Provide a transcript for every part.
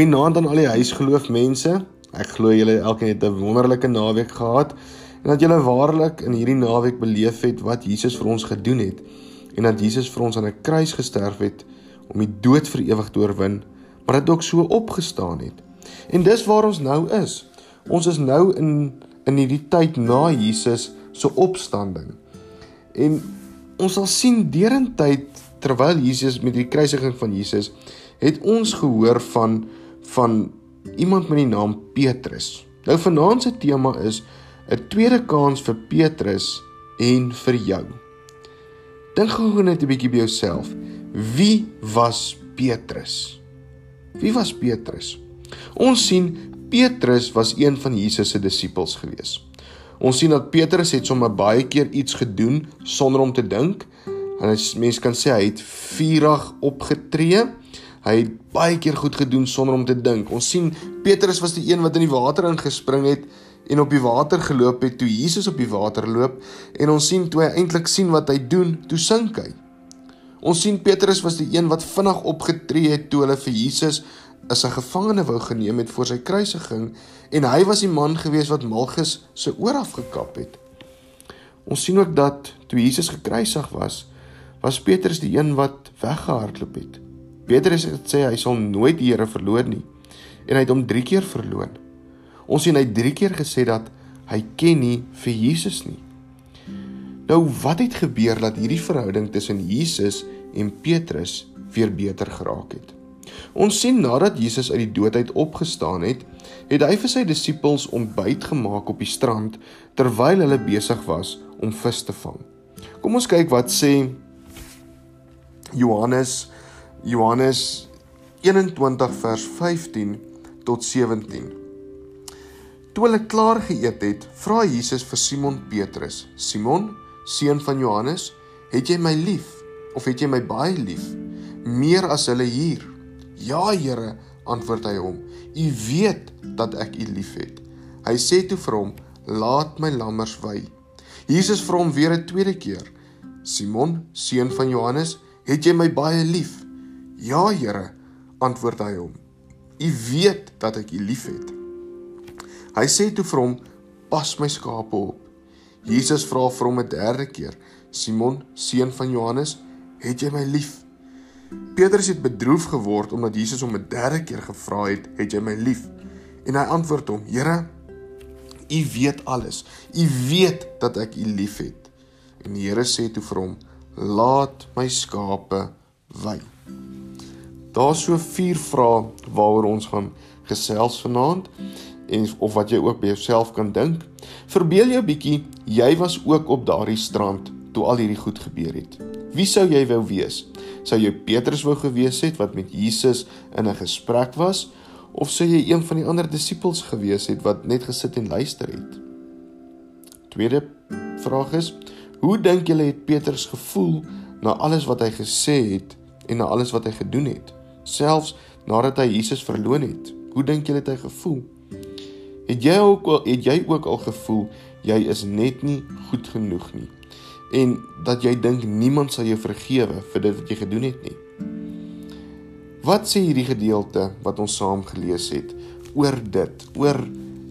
Goeienaand aan al die huisgeloof mense. Ek glo julle elkeen het 'n wonderlike naweek gehad en dat julle waarlik in hierdie naweek beleef het wat Jesus vir ons gedoen het en dat Jesus vir ons aan 'n kruis gesterf het om die dood vir ewig te oorwin, maar dit ook so opgestaan het. En dis waar ons nou is. Ons is nou in in hierdie tyd na Jesus se opstanding. En ons sal sien derentyd terwyl Jesus met die kruisiging van Jesus het ons gehoor van van iemand met die naam Petrus. Nou vanaand se tema is 'n tweede kans vir Petrus en vir jou. Dink gou net 'n bietjie by jouself. Wie was Petrus? Wie was Petrus? Ons sien Petrus was een van Jesus se disippels gewees. Ons sien dat Petrus het sommer baie keer iets gedoen sonder om te dink. En as mens kan sê hy het vurig opgetree Hy het baie keer goed gedoen sonder om te dink. Ons sien Petrus was die een wat in die water ingespring het en op die water geloop het toe Jesus op die water loop en ons sien toe hy eintlik sien wat hy doen, toe sink hy. Ons sien Petrus was die een wat vinnig opgetree het toe hulle vir Jesus as 'n gevangene wou geneem het voor sy kruisiging en hy was die man gewees wat Malchus se oor afgekap het. Ons sien ook dat toe Jesus gekruisig was, was Petrus die een wat weggehardloop het. Petrus het sê hy sal nooit die Here verloor nie en hy het hom 3 keer verloon. Ons sien hy 3 keer gesê dat hy ken nie vir Jesus nie. Nou wat het gebeur dat hierdie verhouding tussen Jesus en Petrus weer beter geraak het? Ons sien nadat Jesus uit die dood uit opgestaan het, het hy vir sy disippels ontbyt gemaak op die strand terwyl hulle besig was om vis te vang. Kom ons kyk wat sê Johannes Johannes 21 vers 15 tot 17. Toe hulle klaar geëet het, vra Jesus vir Simon Petrus: "Simon, seun van Johannes, het jy my lief of het jy my baie lief? Meer as hulle hier?" "Ja, Here," antwoord hy hom. "U weet dat ek u liefhet." Hy sê toe vir hom: "Laat my lammers wy." Jesus vra hom weer 'n tweede keer: "Simon, seun van Johannes, het jy my baie lief?" Ja, Here, antwoord hy hom. U weet dat ek u liefhet. Hy sê toe vir hom: Pas my skape op. Jesus vra vir hom 'n derde keer: Simon, seun van Johannes, het jy my lief? Petrus het bedroef geword omdat Jesus hom 'n derde keer gevra het: Het jy my lief? En hy antwoord hom: Here, u weet alles. U weet dat ek u liefhet. En die Here sê toe vir hom: Laat my skape wy. Daar's so vier vrae waaroor ons gaan gesels vanaand en of wat jy ook by jouself kan dink. Verbeel jou bietjie, jy was ook op daardie strand toe al hierdie goed gebeur het. Wie sou jy wou wees? Sou jy Petrus wou gewees het wat met Jesus in 'n gesprek was of sou jy een van die ander disippels gewees het wat net gesit en luister het? Tweede vraag is: Hoe dink julle het Petrus gevoel na alles wat hy gesê het en na alles wat hy gedoen het? Selfs nadat hy Jesus verloon het. Hoe dink jy het hy gevoel? Het jy ook al het jy ook al gevoel jy is net nie goed genoeg nie en dat jy dink niemand sal jou vergewe vir dit wat jy gedoen het nie? Wat sê hierdie gedeelte wat ons saam gelees het oor dit? Oor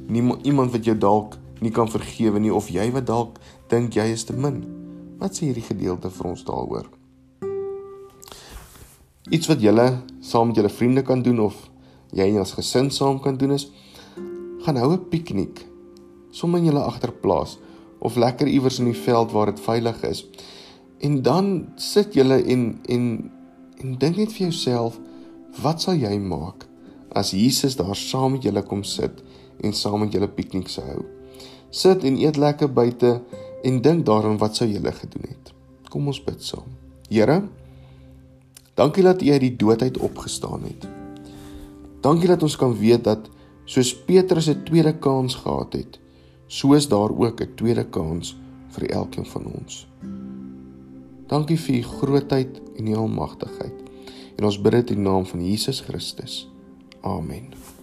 niemand iemand wat jou dalk nie kan vergewe nie of jy wat dalk dink jy is te min. Wat sê hierdie gedeelte vir ons daaroor? Iets wat julle saam met julle vriende kan doen of jy en jou gesin saam kan doen is gaan hou 'n piknik sommer in julle agterplaas of lekker iewers in die veld waar dit veilig is. En dan sit julle en en en dink net vir jouself, wat sal jy maak as Jesus daar saam met julle kom sit en saam met julle piknik sou hou? Sit en eet lekker buite en dink daaraan wat sou julle gedoen het. Kom ons bid saam. Here, Dankie dat U uit die dood uit opgestaan het. Dankie dat ons kan weet dat soos Petrus 'n tweede kans gehad het, so is daar ook 'n tweede kans vir elkeen van ons. Dankie vir U grootheid en U almagtigheid. En ons bid dit in die naam van Jesus Christus. Amen.